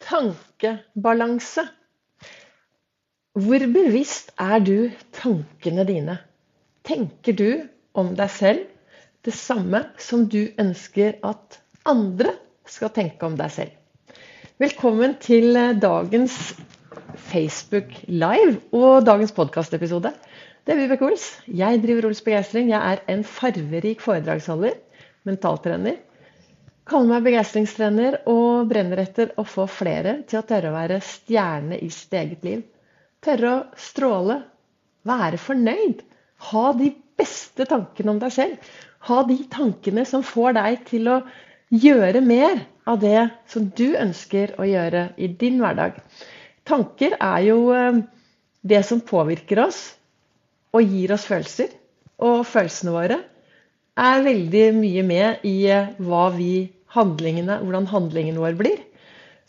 Tankebalanse. Hvor bevisst er du tankene dine? Tenker du om deg selv det samme som du ønsker at andre skal tenke om deg selv? Velkommen til dagens Facebook Live og dagens podkastepisode. Det er Vibeke Ols. Jeg driver Ols Begeistring. Jeg er en farverik foredragsholder, mentaltrener kaller meg begeistringstrener og brenner etter å få flere til å tørre å være stjerne i sitt eget liv. Tørre å stråle, være fornøyd. Ha de beste tankene om deg selv. Ha de tankene som får deg til å gjøre mer av det som du ønsker å gjøre i din hverdag. Tanker er jo eh, det som påvirker oss og gir oss følelser. Og følelsene våre er veldig mye med i eh, hva vi handlingene, hvordan handlingen vår blir.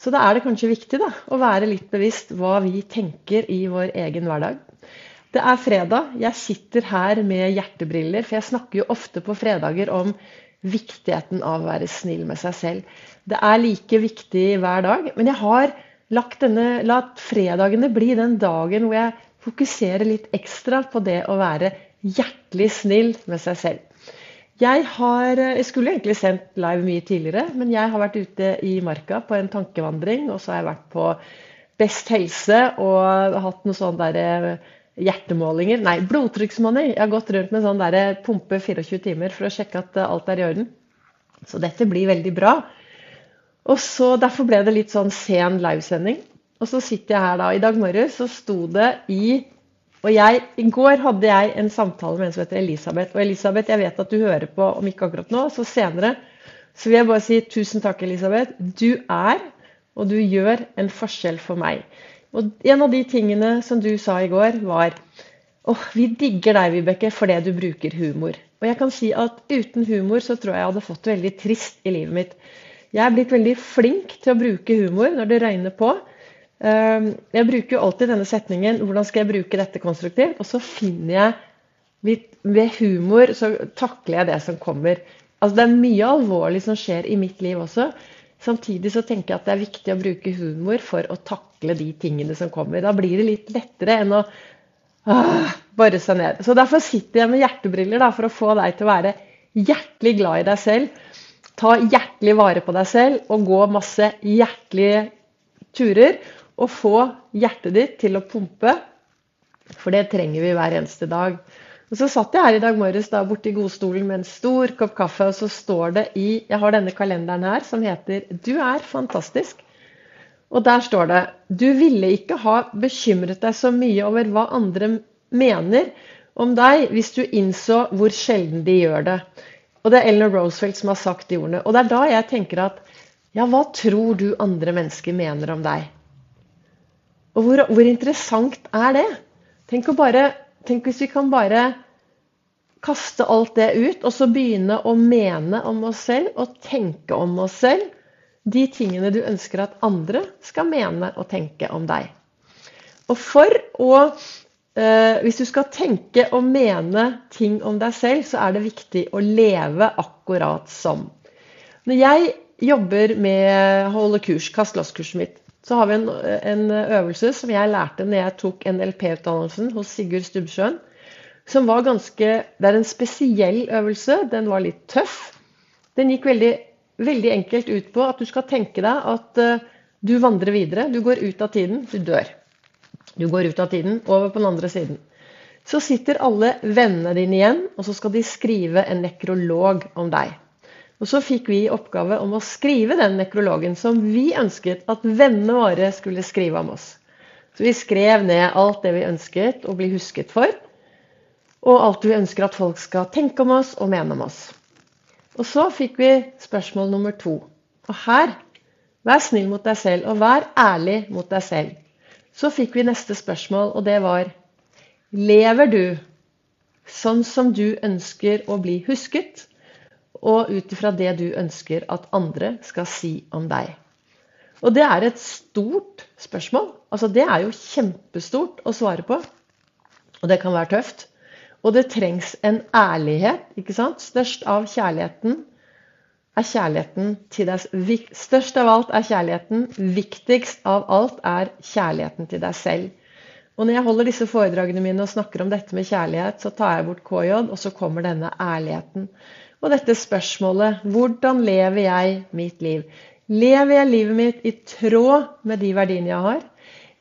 Så da er det kanskje viktig da, å være litt bevisst hva vi tenker i vår egen hverdag. Det er fredag. Jeg sitter her med hjertebriller, for jeg snakker jo ofte på fredager om viktigheten av å være snill med seg selv. Det er like viktig hver dag. Men jeg har lagt denne, latt fredagene bli den dagen hvor jeg fokuserer litt ekstra på det å være hjertelig snill med seg selv. Jeg, har, jeg skulle egentlig sendt live mye tidligere, men jeg har vært ute i marka på en tankevandring. Og så har jeg vært på Best helse og hatt noen sånne der eh, hjertemålinger. Nei, blodtrykksmåling. Jeg har gått rundt med sånn der eh, pumpe 24 timer for å sjekke at eh, alt er i orden. Så dette blir veldig bra. Og så Derfor ble det litt sånn sen livesending. Og så sitter jeg her da. I dag morges så sto det i og jeg, I går hadde jeg en samtale med en som heter Elisabeth. Og Elisabeth, jeg vet at du hører på, om ikke akkurat nå, så senere. Så vil jeg bare si tusen takk, Elisabeth. Du er, og du gjør en forskjell for meg. Og en av de tingene som du sa i går, var åh, vi digger deg, Vibeke, fordi du bruker humor. Og jeg kan si at uten humor så tror jeg jeg hadde fått det veldig trist i livet mitt. Jeg er blitt veldig flink til å bruke humor når det røyner på. Ehm, jeg bruker jo alltid denne setningen 'Hvordan skal jeg bruke dette konstruktivt?' Og så finner jeg Ved humor så takler jeg det som kommer. Altså Det er mye alvorlig som skjer i mitt liv også. Samtidig så tenker jeg at det er viktig å bruke humor for å takle de tingene som kommer. Da blir det litt lettere enn å ah, bore seg ned. Så Derfor sitter jeg med hjertebriller da, for å få deg til å være hjertelig glad i deg selv. Ta hjertelig vare på deg selv og gå masse hjertelige turer å få hjertet ditt til å pumpe. For det trenger vi hver eneste dag. Og Så satt jeg her i dag morges da, borte i godstolen med en stor kopp kaffe, og så står det i Jeg har denne kalenderen her som heter 'Du er fantastisk'. Og der står det 'Du ville ikke ha bekymret deg så mye over hva andre mener om deg hvis du innså hvor sjelden de gjør det'. Og det er Eleanor Roosevelt som har sagt de ordene. Og det er da jeg tenker at ja, hva tror du andre mennesker mener om deg? Og hvor, hvor interessant er det? Tenk, bare, tenk, hvis vi kan bare kaste alt det ut, og så begynne å mene om oss selv og tenke om oss selv de tingene du ønsker at andre skal mene og tenke om deg. Og for å eh, Hvis du skal tenke og mene ting om deg selv, så er det viktig å leve akkurat som. Når jeg jobber med holde kurs, kast-loss-kurset mitt, så har vi en, en, øvelse som jeg lærte når jeg tok NLP-utdannelsen hos Sigurd Stubbsjøen. Som var ganske Det er en spesiell øvelse. Den var litt tøff. Den gikk veldig, veldig enkelt ut på at du skal tenke deg at uh, du vandrer videre. Du går ut av tiden. Du dør. Du går ut av tiden, over på den andre siden. Så sitter alle vennene dine igjen, og så skal de skrive en nekrolog om deg. Og så fikk vi oppgave om å skrive den nekrologen som vi ønsket at vennene våre skulle skrive om oss. Så vi skrev ned alt det vi ønsket å bli husket for, og alt vi ønsker at folk skal tenke om oss og mene om oss. Og så fikk vi spørsmål nummer to. Og her vær snill mot deg selv, og vær ærlig mot deg selv. Så fikk vi neste spørsmål, og det var Lever du sånn som du ønsker å bli husket? Og ut ifra det du ønsker at andre skal si om deg. Og det er et stort spørsmål. Altså Det er jo kjempestort å svare på. Og det kan være tøft. Og det trengs en ærlighet. ikke sant? Størst av kjærligheten er kjærligheten til deg Størst av alt er kjærligheten. Viktigst av alt er kjærligheten til deg selv. Og når jeg holder disse foredragene mine og snakker om dette med kjærlighet, så tar jeg bort KJ, og så kommer denne ærligheten. Og dette spørsmålet hvordan lever jeg mitt liv? Lever jeg livet mitt i tråd med de verdiene jeg har?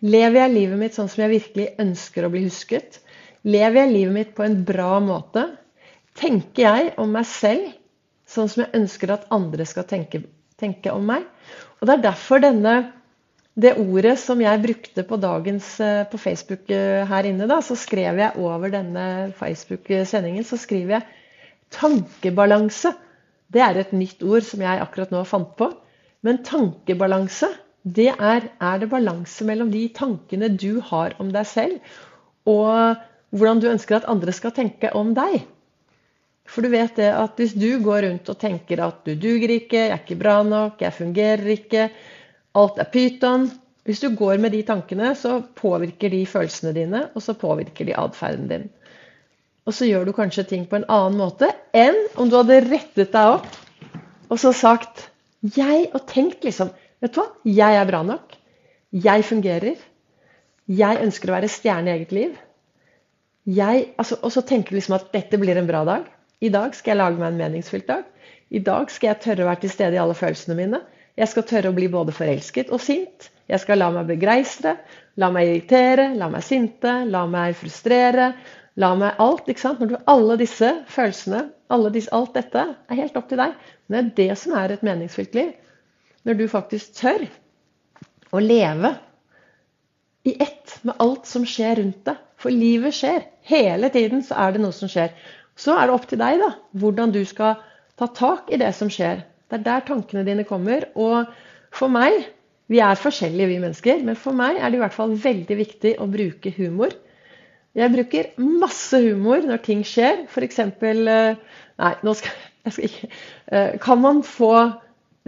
Lever jeg livet mitt sånn som jeg virkelig ønsker å bli husket? Lever jeg livet mitt på en bra måte? Tenker jeg om meg selv sånn som jeg ønsker at andre skal tenke, tenke om meg. Og Det er derfor denne, det ordet som jeg brukte på dagens eh, på Facebook eh, her inne, da, så skrev jeg over denne Facebook-sendingen så skriver jeg tankebalanse. Det er et nytt ord som jeg akkurat nå fant på. Men tankebalanse, det er er det balanse mellom de tankene du har om deg selv, og hvordan du ønsker at andre skal tenke om deg. For du vet det at hvis du går rundt og tenker at du duger ikke, jeg er ikke bra nok, jeg fungerer ikke, alt er pyton Hvis du går med de tankene, så påvirker de følelsene dine, og så påvirker de atferden din. Og så gjør du kanskje ting på en annen måte enn om du hadde rettet deg opp og så sagt jeg og tenkt liksom Vet du hva? Jeg er bra nok. Jeg fungerer. Jeg ønsker å være stjerne i eget liv. Jeg, altså, og så tenker du liksom at dette blir en bra dag. I dag skal jeg lage meg en meningsfylt dag. I dag skal jeg tørre å være til stede i alle følelsene mine. Jeg skal tørre å bli både forelsket og sint. Jeg skal la meg begeistre, la meg irritere, la meg sinte, la meg frustrere. La meg alt. ikke sant? Når du, alle disse følelsene, alle disse, alt dette, er helt opp til deg. Men det er det som er et meningsfylt liv. Når du faktisk tør å leve i ett med alt som skjer rundt deg. For livet skjer. Hele tiden så er det noe som skjer. Så er det opp til deg da, hvordan du skal ta tak i det som skjer. Det er der tankene dine kommer. Og for meg Vi er forskjellige, vi mennesker, men for meg er det i hvert fall veldig viktig å bruke humor. Jeg bruker masse humor når ting skjer. F.eks. Eh, nei, nå skal jeg skal ikke eh, Kan man få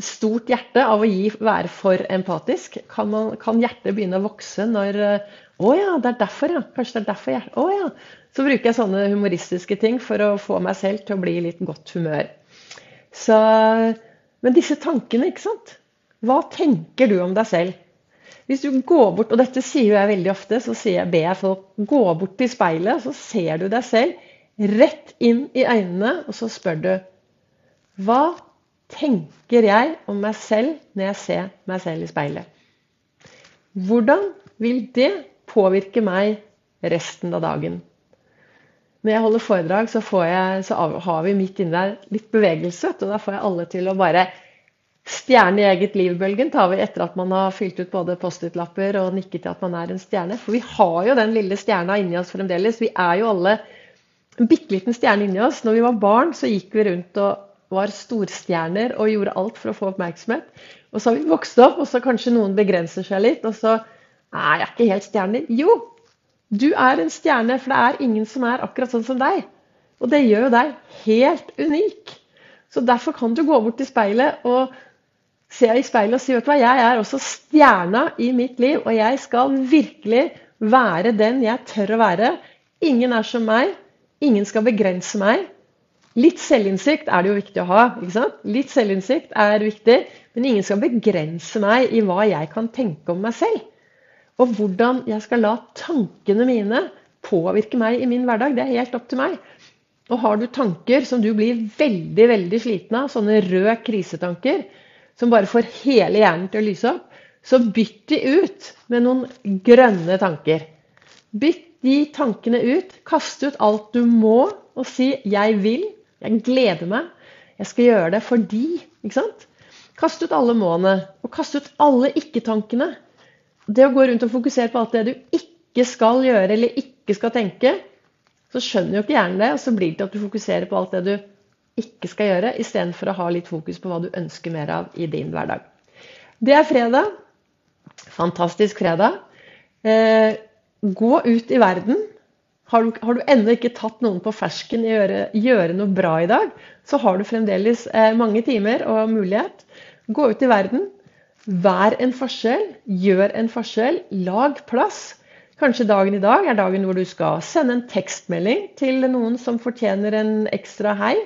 stort hjerte av å gi, være for empatisk? Kan, man, kan hjertet begynne å vokse når eh, Å ja, det er derfor, ja. Kanskje det er derfor hjertet Å ja. Så bruker jeg sånne humoristiske ting for å få meg selv til å bli i litt godt humør. Så, men disse tankene, ikke sant? Hva tenker du om deg selv? Hvis du går bort, og dette sier jeg veldig ofte, så jeg, ber jeg folk gå bort til speilet, så ser du deg selv rett inn i øynene, og så spør du Hva tenker jeg om meg selv når jeg ser meg selv i speilet? Hvordan vil det påvirke meg resten av dagen? Når jeg holder foredrag, så, jeg, så har vi midt inni der litt bevegelse. Og da får jeg alle til å bare Stjerne i eget liv-bølgen tar vi etter at man har fylt ut både Post-It-lapper og nikket til at man er en stjerne. For vi har jo den lille stjerna inni oss fremdeles. Vi er jo alle en bitte liten stjerne inni oss. Når vi var barn, så gikk vi rundt og var storstjerner og gjorde alt for å få oppmerksomhet. Og så har vi vokst opp, og så kanskje noen begrenser seg litt. Og så er jeg ikke helt stjerner. Jo, du er en stjerne, for det er ingen som er akkurat sånn som deg. Og det gjør jo deg helt unik. Så derfor kan du gå bort til speilet og se i speilet og si vet du hva, jeg er også stjerna i mitt liv, og jeg skal virkelig være den jeg tør å være. Ingen er som meg. Ingen skal begrense meg. Litt selvinnsikt er det jo viktig å ha. ikke sant? Litt selvinnsikt er viktig, men ingen skal begrense meg i hva jeg kan tenke om meg selv. Og hvordan jeg skal la tankene mine påvirke meg i min hverdag, det er helt opp til meg. Og har du tanker som du blir veldig veldig sliten av, sånne røde krisetanker, som bare får hele hjernen til å lyse opp, så bytt de ut med noen grønne tanker. Bytt de tankene ut. Kast ut alt du må, og si 'jeg vil', 'jeg gleder meg', 'jeg skal gjøre det fordi'. Ikke sant? Kast ut alle måene, og kast ut alle ikke-tankene det å gå rundt og fokusere på alt det du ikke skal gjøre eller ikke skal tenke, så skjønner jo ikke hjernen det, og så blir det til at du fokuserer på alt det du ikke skal gjøre, istedenfor å ha litt fokus på hva du ønsker mer av i din hverdag. Det er fredag. Fantastisk fredag. Eh, gå ut i verden. Har du, har du ennå ikke tatt noen på fersken i å gjøre, gjøre, noe bra i dag, så har du fremdeles eh, mange timer og mulighet. Gå ut i verden. Vær en forskjell, gjør en forskjell, lag plass. Kanskje dagen i dag er dagen hvor du skal sende en tekstmelding til noen som fortjener en ekstra hei.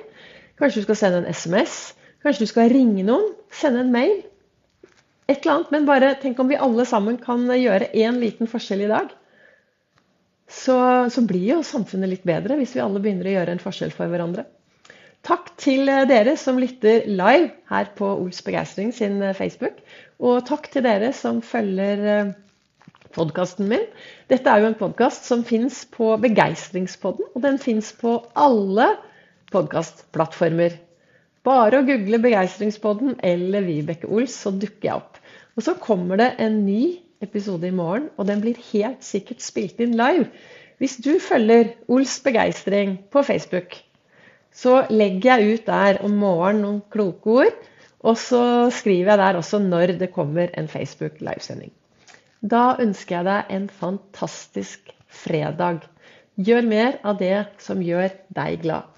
Kanskje du skal sende en SMS. Kanskje du skal ringe noen, sende en mail. Et eller annet. Men bare tenk om vi alle sammen kan gjøre én liten forskjell i dag. Så, så blir jo samfunnet litt bedre hvis vi alle begynner å gjøre en forskjell for hverandre. Takk til dere som lytter live her på Ols Begeistring sin Facebook. Og takk til dere som følger eh, podkasten min. Dette er jo en podkast som fins på Begeistringspodden, og den fins på alle podkastplattformer. Bare å google Begeistringspodden eller Vibeke Ols, så dukker jeg opp. Og så kommer det en ny episode i morgen, og den blir helt sikkert spilt inn live. Hvis du følger Ols begeistring på Facebook, så legger jeg ut der om morgenen noen kloke ord. Og så skriver jeg der også når det kommer en Facebook livesending. Da ønsker jeg deg en fantastisk fredag. Gjør mer av det som gjør deg glad.